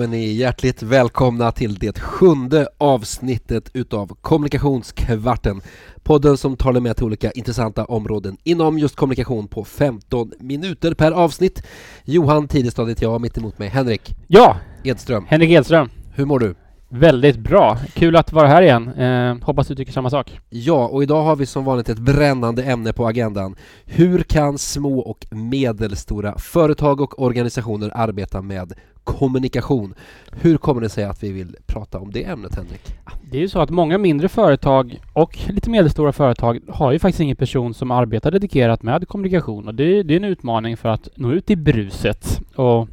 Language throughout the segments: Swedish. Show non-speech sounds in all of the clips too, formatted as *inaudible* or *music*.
Då är ni hjärtligt välkomna till det sjunde avsnittet utav Kommunikationskvarten. Podden som tar dig med till olika intressanta områden inom just kommunikation på 15 minuter per avsnitt. Johan Tidestad heter jag, mitt emot mig Henrik Ja, Edström. Henrik Edström. Hur mår du? Väldigt bra. Kul att vara här igen. Eh, hoppas du tycker samma sak. Ja, och idag har vi som vanligt ett brännande ämne på agendan. Hur kan små och medelstora företag och organisationer arbeta med kommunikation? Hur kommer det sig att vi vill prata om det ämnet, Henrik? Det är ju så att många mindre företag och lite medelstora företag har ju faktiskt ingen person som arbetar dedikerat med kommunikation och det, det är en utmaning för att nå ut i bruset. Och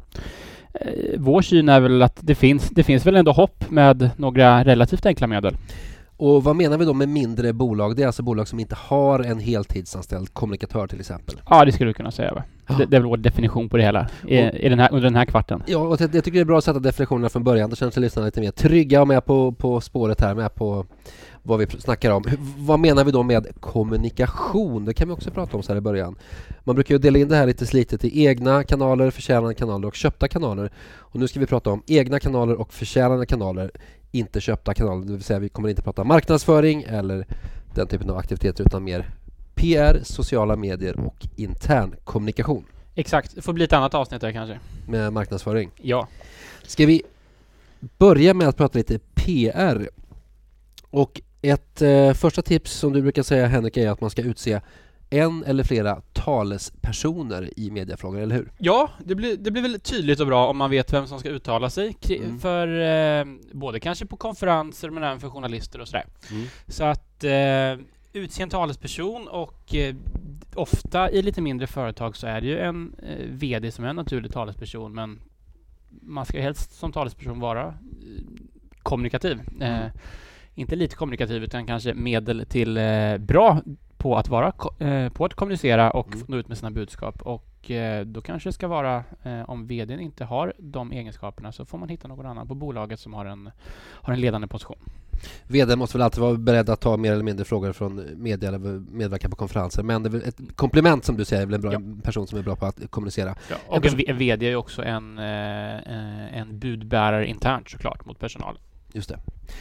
vår syn är väl att det finns, det finns väl ändå hopp med några relativt enkla medel. Och vad menar vi då med mindre bolag? Det är alltså bolag som inte har en heltidsanställd kommunikatör till exempel. Ja, det skulle du kunna säga. Va? Ja. Det, det är väl vår definition på det hela i, i den här, under den här kvarten. Ja, och jag jag tycker det är bra att sätta definitionerna från början. Då känner sig lyssnarna lite mer trygga och med på, på spåret här, med på vad vi snackar om. Vad menar vi då med kommunikation? Det kan vi också prata om så här i början. Man brukar ju dela in det här lite slitet i egna kanaler, förtjänande kanaler och köpta kanaler. Och nu ska vi prata om egna kanaler och förtjänande kanaler, inte köpta kanaler. Det vill säga vi kommer inte prata marknadsföring eller den typen av aktiviteter utan mer PR, sociala medier och intern kommunikation Exakt. Det får bli ett annat avsnitt där kanske. med marknadsföring. Ja. Ska vi börja med att prata lite PR? Och ett eh, första tips som du brukar säga Henrik är att man ska utse en eller flera talespersoner i mediafrågor, eller hur? Ja, det blir, det blir väldigt tydligt och bra om man vet vem som ska uttala sig. Mm. För eh, både kanske på konferenser men även för journalister och sådär. Så att eh, utse en talesperson och eh, ofta i lite mindre företag så är det ju en eh, VD som är en naturlig talesperson men man ska helst som talesperson vara eh, kommunikativ. Eh, Mm. Inte lite kommunikativ utan kanske medel till eh, bra på att vara eh, på att kommunicera och Mm. nå ut med sina budskap. Och eh, då kanske det ska vara, om VDn inte har de egenskaperna så får man hitta någon annan på bolaget som har en, har en ledande position. VD måste väl alltid vara beredd att ta mer eller mindre frågor från media eller medverka på konferenser. Men det är väl ett komplement som du säger, är väl en bra Ja. person som är bra på att kommunicera. Och en, V- en VD är ju också en, en budbärare internt såklart mot personalen. Just det.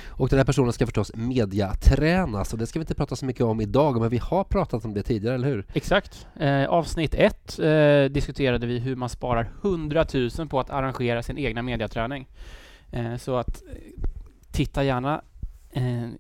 Och den här personen ska förstås mediatränas och det ska vi inte prata så mycket om idag, men vi har pratat om det tidigare, eller hur? Exakt. Eh, avsnitt ett eh, diskuterade vi hur man sparar 100 000 på att arrangera sin egna mediaträning. Eh, så att eh, titta gärna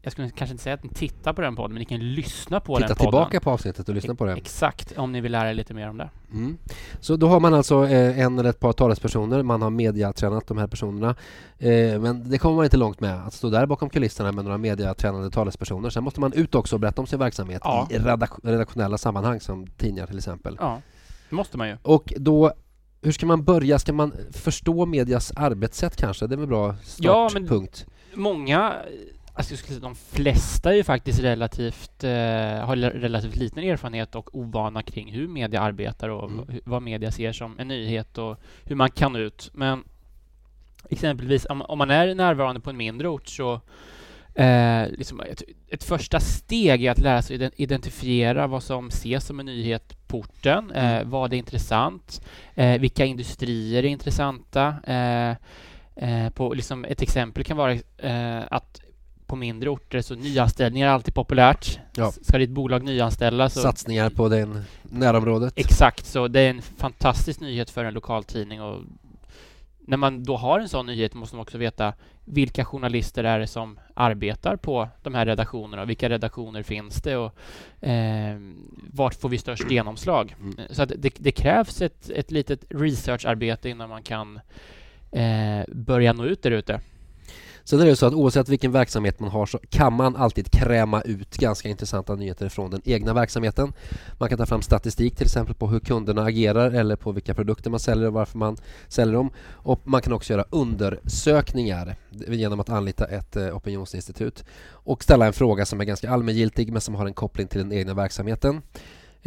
jag skulle kanske inte säga att ni tittar på den podden, men ni kan lyssna på Titta den podden. tillbaka på avsnittet och lyssna på det. Exakt, om ni vill lära er lite mer om det. Mm. Så då har man alltså eh, en eller ett par talespersoner, man har mediatränat de här personerna. Eh, men det kommer man inte långt med, att stå där bakom kulisserna med några mediatränade talespersoner. Sen måste man ut också och berätta om sin verksamhet Ja. i redak- redaktionella sammanhang som tidningar till exempel. Ja, det måste man ju. Och då, hur ska man börja? Ska man förstå medias arbetssätt kanske? Det är väl bra Ja, men- startpunkt. Många, alltså jag skulle säga de flesta är ju faktiskt relativt, eh, har relativt liten erfarenhet och ovana kring hur media arbetar och Mm. vad media ser som en nyhet och hur man kan ut. Men exempelvis om, om man är närvarande på en mindre ort så Eh, liksom ett, ett första steg är att lära sig iden- identifiera vad som ses som en nyhet på orten, eh, Mm. vad är intressant, eh, vilka industrier är intressanta. Eh, eh, på, liksom ett exempel kan vara eh, att på mindre orter så nyanställningar är alltid populärt. Ja. Ska ditt bolag nyanställa så Satsningar på den närområdet. Exakt, så det är en fantastisk nyhet för en lokaltidning och när man då har en sån nyhet måste man också veta vilka journalister är det som arbetar på de här redaktionerna och vilka redaktioner finns det och eh, vart får vi störst genomslag? Mm. Så det, det krävs ett, ett litet researcharbete innan man kan eh, börja nå ut där ute. Sen är det så att oavsett vilken verksamhet man har så kan man alltid kräma ut ganska intressanta nyheter från den egna verksamheten. Man kan ta fram statistik till exempel på hur kunderna agerar eller på vilka produkter man säljer och varför man säljer dem. Och man kan också göra undersökningar genom att anlita ett eh, opinionsinstitut och ställa en fråga som är ganska allmängiltig men som har en koppling till den egna verksamheten.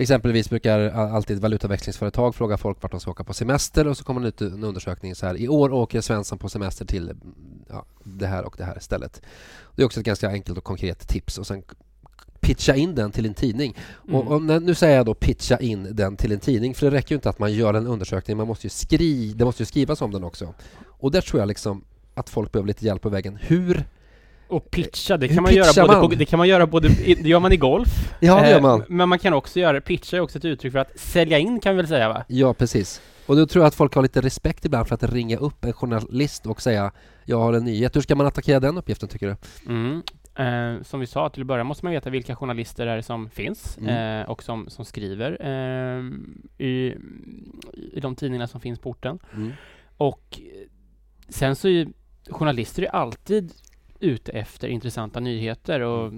Exempelvis brukar alltid valutaväxlingsföretag fråga folk vart de ska åka på semester och så kommer det ut en undersökning så här. I år åker Svensson på semester till ja, det här och det här stället. Det är också ett ganska enkelt och konkret tips och sen pitcha in den till en tidning. Mm. Och, och nu säger jag då pitcha in den till en tidning för det räcker ju inte att man gör en undersökning, man måste ju skri, det måste ju skrivas om den också. Och där tror jag liksom att folk behöver lite hjälp på vägen. Hur? Och pitcha, det kan man göra både, man? på, det kan man göra både, det gör man i golf. Ja, det gör Eh, man. Men man kan också göra, pitcha är också ett uttryck för att sälja in kan vi väl säga va? Ja, precis. Och då tror jag att folk har lite respekt ibland för att ringa upp en journalist och säga jag har en nyhet. Hur ska man attackera den uppgiften tycker du? Mm. Eh, som vi sa till att börja måste man veta vilka journalister det är som finns Mm. eh, och som, som skriver eh, i, i de tidningar som finns på orten. Och eh, sen så är ju journalister är alltid ute efter intressanta nyheter och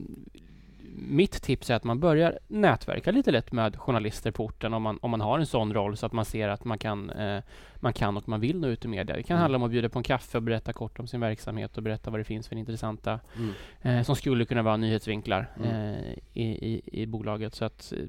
mitt tips är att man börjar nätverka lite lätt med journalister på orten om man, om man har en sån roll så att man ser att man kan, eh, man kan och man vill nå ut i media. Det kan Mm. handla om att bjuda på en kaffe och berätta kort om sin verksamhet och berätta vad det finns för intressanta Mm. eh, som skulle kunna vara nyhetsvinklar Mm. eh, i, i, i bolaget. Så att eh,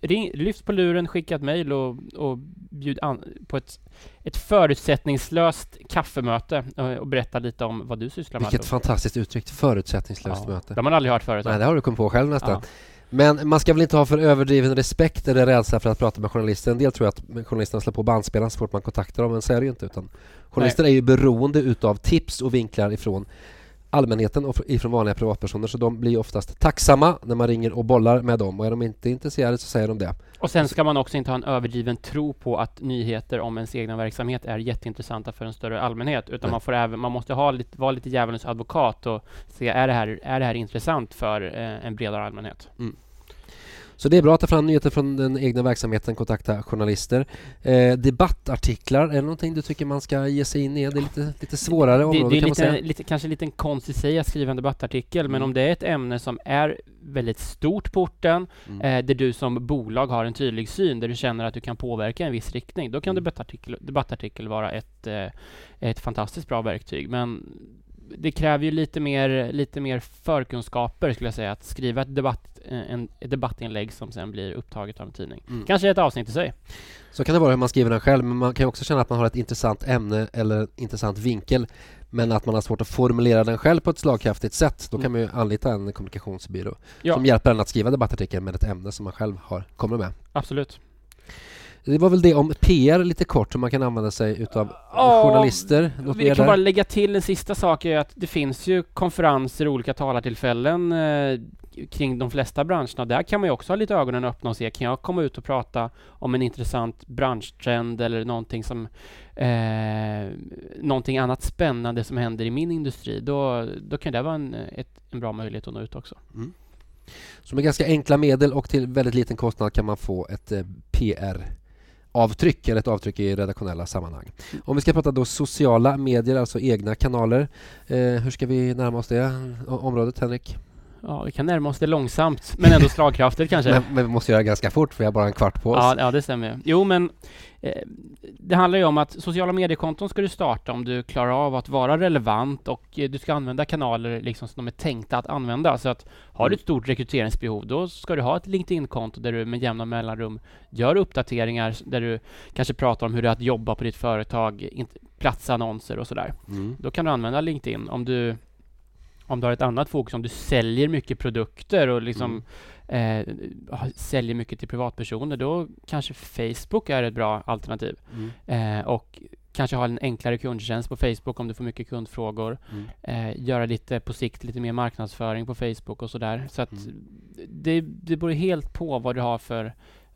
ring, lyft på luren, skicka ett mejl och, och bjud an på ett, ett förutsättningslöst kaffemöte eh, och berätta lite om vad du sysslar med. Vilket fantastiskt uttryck, förutsättningslöst ja. möte. Det har man aldrig hört förut. Nej, det har du kommit på själv nästan. ja. Men man ska väl inte ha för överdriven respekt eller rädsla för att prata med journalister. En del tror att journalisterna slår på bandspelaren så fort man kontaktar dem, men så är det ju inte. Utan journalister är ju beroende utav tips och vinklar ifrån allmänheten och ifrån vanliga privatpersoner så de blir oftast tacksamma när man ringer och bollar med dem och är de inte intresserade så säger de det. Och sen ska man också inte ha en överdriven tro på att nyheter om ens egna verksamhet är jätteintressanta för en större allmänhet. Utan Nej. man, får även, man måste ha lite, vara lite djävulens advokat och se, är det här, är det här intressant för eh, en bredare allmänhet? Så det är bra att ta fram nyheter från den egna verksamheten, kontakta journalister. Eh, debattartiklar, är det någonting du tycker man ska ge sig in i? Det är lite, lite svårare Det, område det är kan man lite, säga. lite, kanske lite en konst i sig att skriva en debattartikel, men Mm. om det är ett ämne som är väldigt stort på orten, Mm. eh, där du som bolag har en tydlig syn, där du känner att du kan påverka en viss riktning, då kan Mm. debattartikel, debattartikel vara ett, eh, ett fantastiskt bra verktyg. Men det kräver ju lite mer, lite mer förkunskaper skulle jag säga, att skriva ett, debatt, eh, en, ett debattinlägg som sen blir upptaget av en tidning. Mm. Kanske ett avsnitt i sig. Så kan det vara hur man skriver den själv, men man kan också känna att man har ett intressant ämne eller en intressant vinkel men att man har svårt att formulera den själv på ett slagkraftigt sätt. Då kan man ju anlita en kommunikationsbyrå Ja, som hjälper en att skriva debattartikeln med ett ämne som man själv har, kommer med. absolut. Det var väl det om PR lite kort, hur man kan använda sig utav Ja, journalister. Något Vi kan där? bara lägga till en sista sak, är att det finns ju konferenser och olika talartillfällen eh, kring de flesta branscherna. Där kan man ju också ha lite ögonen öppna och se, kan jag komma ut och prata om en intressant branschtrend eller någonting som eh, någonting annat spännande som händer i min industri, då, då kan det vara en, ett, en bra möjlighet att nå ut också. Mm. Så med ganska enkla medel och till väldigt liten kostnad kan man få ett eh, PR avtryck eller ett avtryck i redaktionella sammanhang. Om vi ska prata då sociala medier, alltså egna kanaler. Eh, hur ska vi närma oss det området Henrik? Ja, vi kan närma oss det långsamt, men ändå slagkraftigt kanske. Men, men vi måste göra det ganska fort för vi har bara en kvart på oss. Ja, ja, det stämmer. Jo, men eh, det handlar ju om att sociala mediekonton ska du starta om du klarar av att vara relevant och eh, du ska använda kanaler liksom som de är tänkta att använda. Så att har du ett stort rekryteringsbehov, då ska du ha ett LinkedIn-konto där du med jämna mellanrum gör uppdateringar där du kanske pratar om hur det är att jobba på ditt företag, platsannonser och sådär. Mm. Då kan du använda LinkedIn om du om du har ett annat fokus, om du säljer mycket produkter och liksom eh, har- säljer mycket till privatpersoner, då kanske Facebook är ett bra alternativ. Mm. Eh, och kanske ha en enklare kundtjänst på Facebook om du får mycket kundfrågor. Mm. Eh, göra lite på sikt lite mer marknadsföring på Facebook och sådär. Så att Mm. det, det beror helt på vad du har för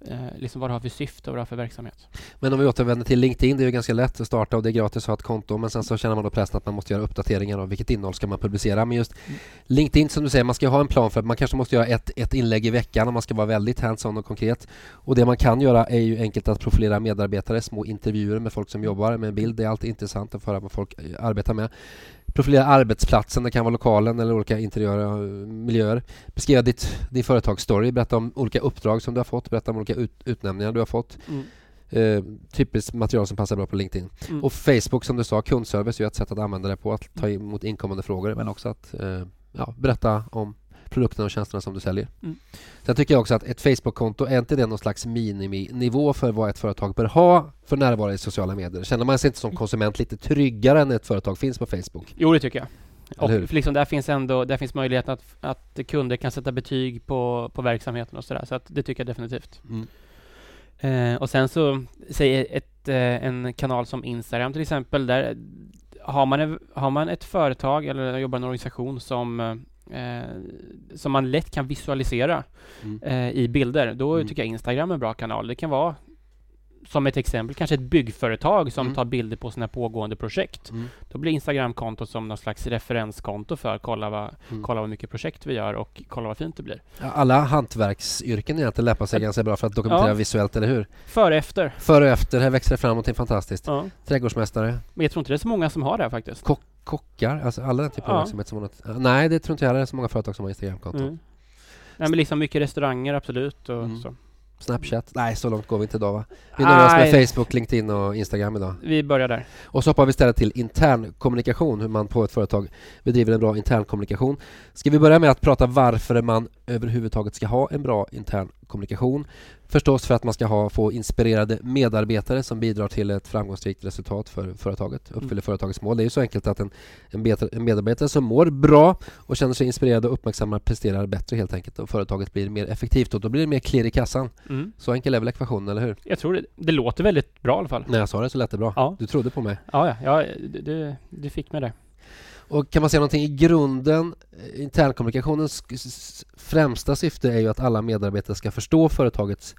eh, liksom vad du har för syfte och vad du har för verksamhet. Men om vi återvänder till LinkedIn, det är ju ganska lätt att starta och det är gratis att ha ett konto men sen så känner man då pressen att man måste göra uppdateringar och vilket innehåll ska man publicera. Men just Mm. LinkedIn som du säger, man ska ha en plan för att man kanske måste göra ett, ett inlägg i veckan om man ska vara väldigt hands-on och konkret. Och det man kan göra är ju enkelt att profilera medarbetare, små intervjuer med folk som jobbar med en bild. Det är alltid intressant att få höra vad folk eh, arbetar med. Profilera arbetsplatsen, det kan vara lokalen eller olika interiöra eh, miljöer. Beskriva ditt, din företagsstory, berätta om olika uppdrag som du har fått, berätta om olika ut, utnämningar du har fått. Eh, typiskt material som passar bra på LinkedIn. Mm. Och Facebook som du sa, kundservice är ett sätt att använda det på, att ta emot inkommande frågor men också att eh, ja, berätta om produkterna och tjänsterna som du säljer. Mm. Sen tycker jag också att ett Facebook-konto, är inte det någon slags miniminivå för vad ett företag bör ha för närvaro i sociala medier? Känner man sig inte som konsument lite tryggare när ett företag finns på Facebook? Jo, det tycker jag. Och liksom där finns ändå där finns möjligheten att, att kunder kan sätta betyg på, på verksamheten och sådär. Så att det tycker jag definitivt. Mm. Eh, och sen så, säg ett, eh, en kanal som Instagram till exempel, där har, man, en- har man ett företag eller jobbar i en organisation som eh, som man lätt kan visualisera Mm. eh, i bilder, då Mm. tycker jag Instagram är en bra kanal. Det kan vara som ett exempel, kanske ett byggföretag som Mm. tar bilder på sina pågående projekt. Mm. Då blir Instagramkontot som någon slags referenskonto för kolla vad, Mm. kolla vad mycket projekt vi gör och kolla vad fint det blir. Ja, Alla hantverksyrken egentligen lämpar sig ganska bra för att dokumentera Ja. visuellt, eller hur? Före efter. Före och efter, här växer det fram någonting fantastiskt. Ja. Trädgårdsmästare, Men jag tror inte det är så många som har det här faktiskt. Kockar, alltså alla den typen av Ja. verksamhet som har Nej, det tror inte jag det är så många företag som har Instagramkonton. Mm. Nej men liksom mycket restauranger absolut och Mm. så. Snapchat? Nej, så långt går vi inte idag va? Vi nöjer oss med. Facebook, LinkedIn och Instagram idag. Vi börjar där. Och så hoppar vi istället till intern kommunikation, hur man på ett företag bedriver en bra intern kommunikation. Ska vi börja med att prata varför man överhuvudtaget ska ha en bra intern kommunikation? Förstås för att man ska ha, få inspirerade medarbetare som bidrar till ett framgångsrikt resultat för företaget, uppfyller Mm. företagets mål. Det är ju så enkelt att en, en, bet- en medarbetare som mår bra och känner sig inspirerad och uppmärksammad presterar bättre helt enkelt och företaget blir mer effektivt och då blir det mer klirr i kassan. Mm. Så enkel är väl ekvationen, eller hur? Jag tror det, det låter väldigt bra i alla fall. När jag sa det så lät det bra. Ja. Du trodde på mig. Ja, ja, ja du, du, du fick mig där. Och kan man säga någonting i grunden, eh, internkommunikationens främsta syfte är ju att alla medarbetare ska förstå företagets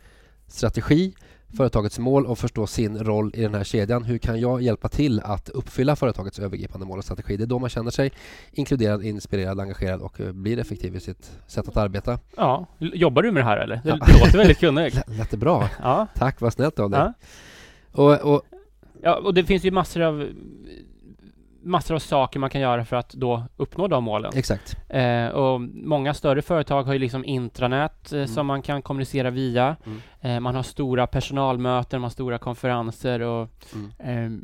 strategi, företagets mål och förstå sin roll i den här kedjan. Hur kan jag hjälpa till att uppfylla företagets övergripande mål och strategi? Det är då man känner sig inkluderad, inspirerad, engagerad och eh, blir effektiv i sitt sätt att arbeta. Ja, jobbar du med det här eller? Det, Ja. det låter väldigt kunnigt. *laughs* Lät det bra? Ja, Tack, vad snällt av dig. ja. Och, och, ja, och det finns ju massor av massor av saker man kan göra för att då uppnå de målen. exakt. Eh, och många större företag har ju liksom intranät eh, Mm. som man kan kommunicera via. Mm. Eh, man har stora personalmöten, man har stora konferenser och Mm. eh,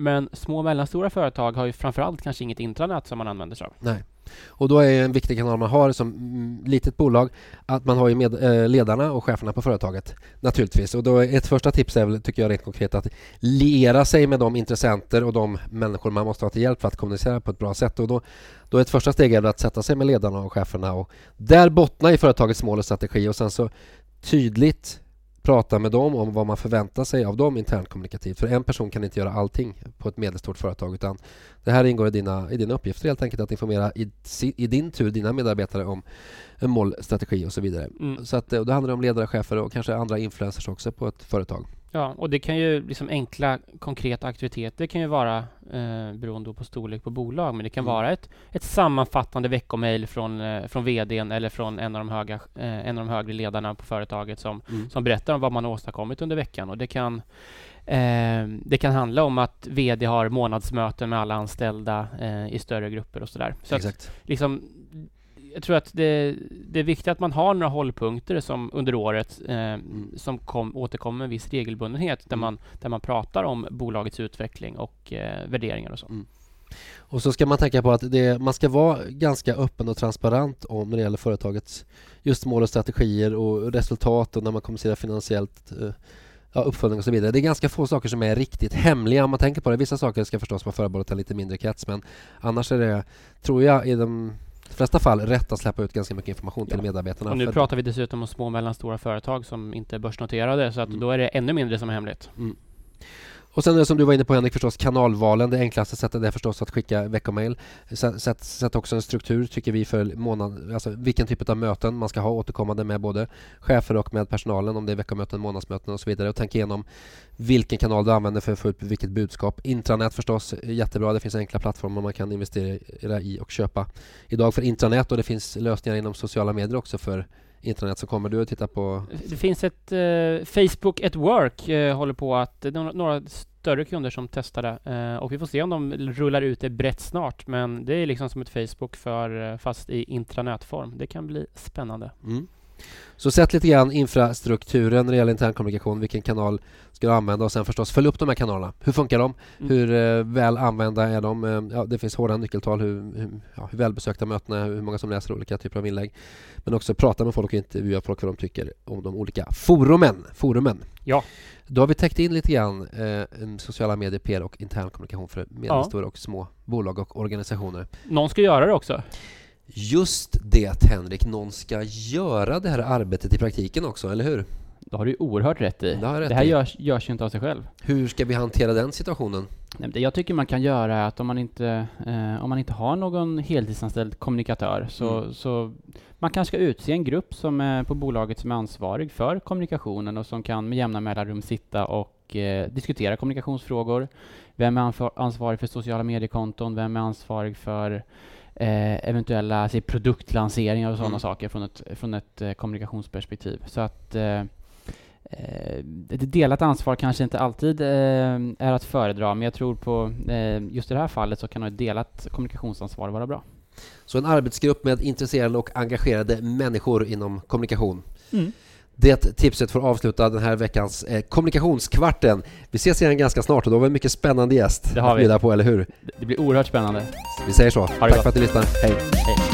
men små och mellanstora företag har ju framförallt kanske inget intranät som man använder sig av. Nej. Och då är en viktig kanal man har som mm, litet bolag att man har ju med, eh, ledarna och cheferna på företaget naturligtvis. Och då är ett första tips är väl, tycker jag rent konkret att liera sig med de intressenter och de människor man måste ha till hjälp för att kommunicera på ett bra sätt. Och då, då är ett första steg är att sätta sig med ledarna och cheferna och där bottna i företagets mål och strategi och sen så tydligt prata med dem om vad man förväntar sig av dem internt kommunikativt. För en person kan inte göra allting på ett medelstort företag utan det här ingår i dina, i dina uppgifter helt enkelt att informera i, i din tur dina medarbetare om en målstrategi och så vidare. Mm. Så att, och då handlar det om ledare, chefer och kanske andra influencers också på ett företag. Ja, och det kan ju liksom enkla konkreta aktiviteter kan ju vara eh, beroende på storlek på bolag, men det kan Mm. vara ett, ett sammanfattande veckomail från, eh, från VDn eller från en av, de höga, eh, en av de högre ledarna på företaget som, som berättar om vad man har åstadkommit under veckan. Och det kan Eh, det kan handla om att VD har månadsmöten med alla anställda eh, i större grupper och sådär. Så att, Exakt. liksom, jag tror att det, det är viktigt att man har några hållpunkter som under året eh, som kom, återkommer med viss regelbundenhet där, Mm. man, där man pratar om bolagets utveckling och eh, värderingar och så. Mm. Och så ska man tänka på att det, man ska vara ganska öppen och transparent om när det gäller företagets just mål och strategier och resultat och när man kommunicerar finansiellt eh, ja, uppföljning och så vidare. Det är ganska få saker som är riktigt hemliga om man tänker på det. Vissa saker ska förstås vara förbehållet en lite mindre krets men annars är det, tror jag, i de flesta fall rätt att släppa ut ganska mycket information till Ja. medarbetarna. Och nu pratar vi dessutom om små och mellanstora företag som inte är börsnoterade så att Mm. då är det ännu mindre som är hemligt. Och sen det som du var inne på Henrik förstås kanalvalen. Det enklaste sättet är förstås att skicka veckomail. Sätt, sätt, också en struktur tycker vi för månad, alltså vilken typ av möten man ska ha återkommande med både chefer och med personalen om det är veckomöten, månadsmöten och så vidare och tänk igenom vilken kanal du använder för att få ut vilket budskap. Intranät förstås jättebra. Det finns enkla plattformar man kan investera i och köpa idag för intranät och det finns lösningar inom sociala medier också för intranät så kommer du att titta på Det finns ett eh, Facebook at Work eh, håller på att det är några, några större kunder som testar det eh, och vi får se om de rullar ut det brett snart men det är liksom som ett Facebook för eh, fast i intranätform. Det kan bli spännande. Mm. Så sätt lite grann infrastrukturen när det gäller internkommunikation. Vilken kanal ska du använda och sen förstås följ upp de här kanalerna. Hur funkar de? Mm. Hur eh, väl använda är de? Eh, ja, det finns hårda nyckeltal. Hur, hur, ja, hur välbesökta mötena är, hur många som läser olika typer av inlägg. Men också prata med folk och intervjua folk vad de tycker om de olika forumen. forumen. Ja. Då har vi täckt in lite grann eh, sociala medier, PR och internkommunikation för medelstora och små bolag och organisationer. Någon ska göra det också. Just det Henrik, någon ska göra det här arbetet i praktiken också, eller hur? Det har du ju oerhört rätt i. Det rätt det här i. görs, görs ju inte av sig själv. Hur ska vi hantera den situationen? Det jag tycker man kan göra är att om man inte, eh, om man inte har någon heltidsanställd kommunikatör så, mm. så man kanske ska utse en grupp som är på bolaget som är ansvarig för kommunikationen och som kan med jämna mellanrum sitta och eh, diskutera kommunikationsfrågor. Vem är ansvarig för sociala mediekonton? Vem är ansvarig för eh, eventuella alltså, produktlanseringar och sådana mm. saker från ett, från ett eh, kommunikationsperspektiv? Så att eh, Eh, ett delat ansvar kanske inte alltid eh, är att föredra, men jag tror på eh, just i det här fallet så kan ett delat kommunikationsansvar vara bra. Så en arbetsgrupp med intresserade och engagerade människor inom kommunikation. Mm. Det tipset får avsluta den här veckans eh, kommunikationskvarten. Vi ses igen ganska snart och då har vi en mycket spännande gäst det har vi. på, eller hur? Det blir oerhört spännande. Vi säger så. Tack för att du lyssnade. Hej. Hej.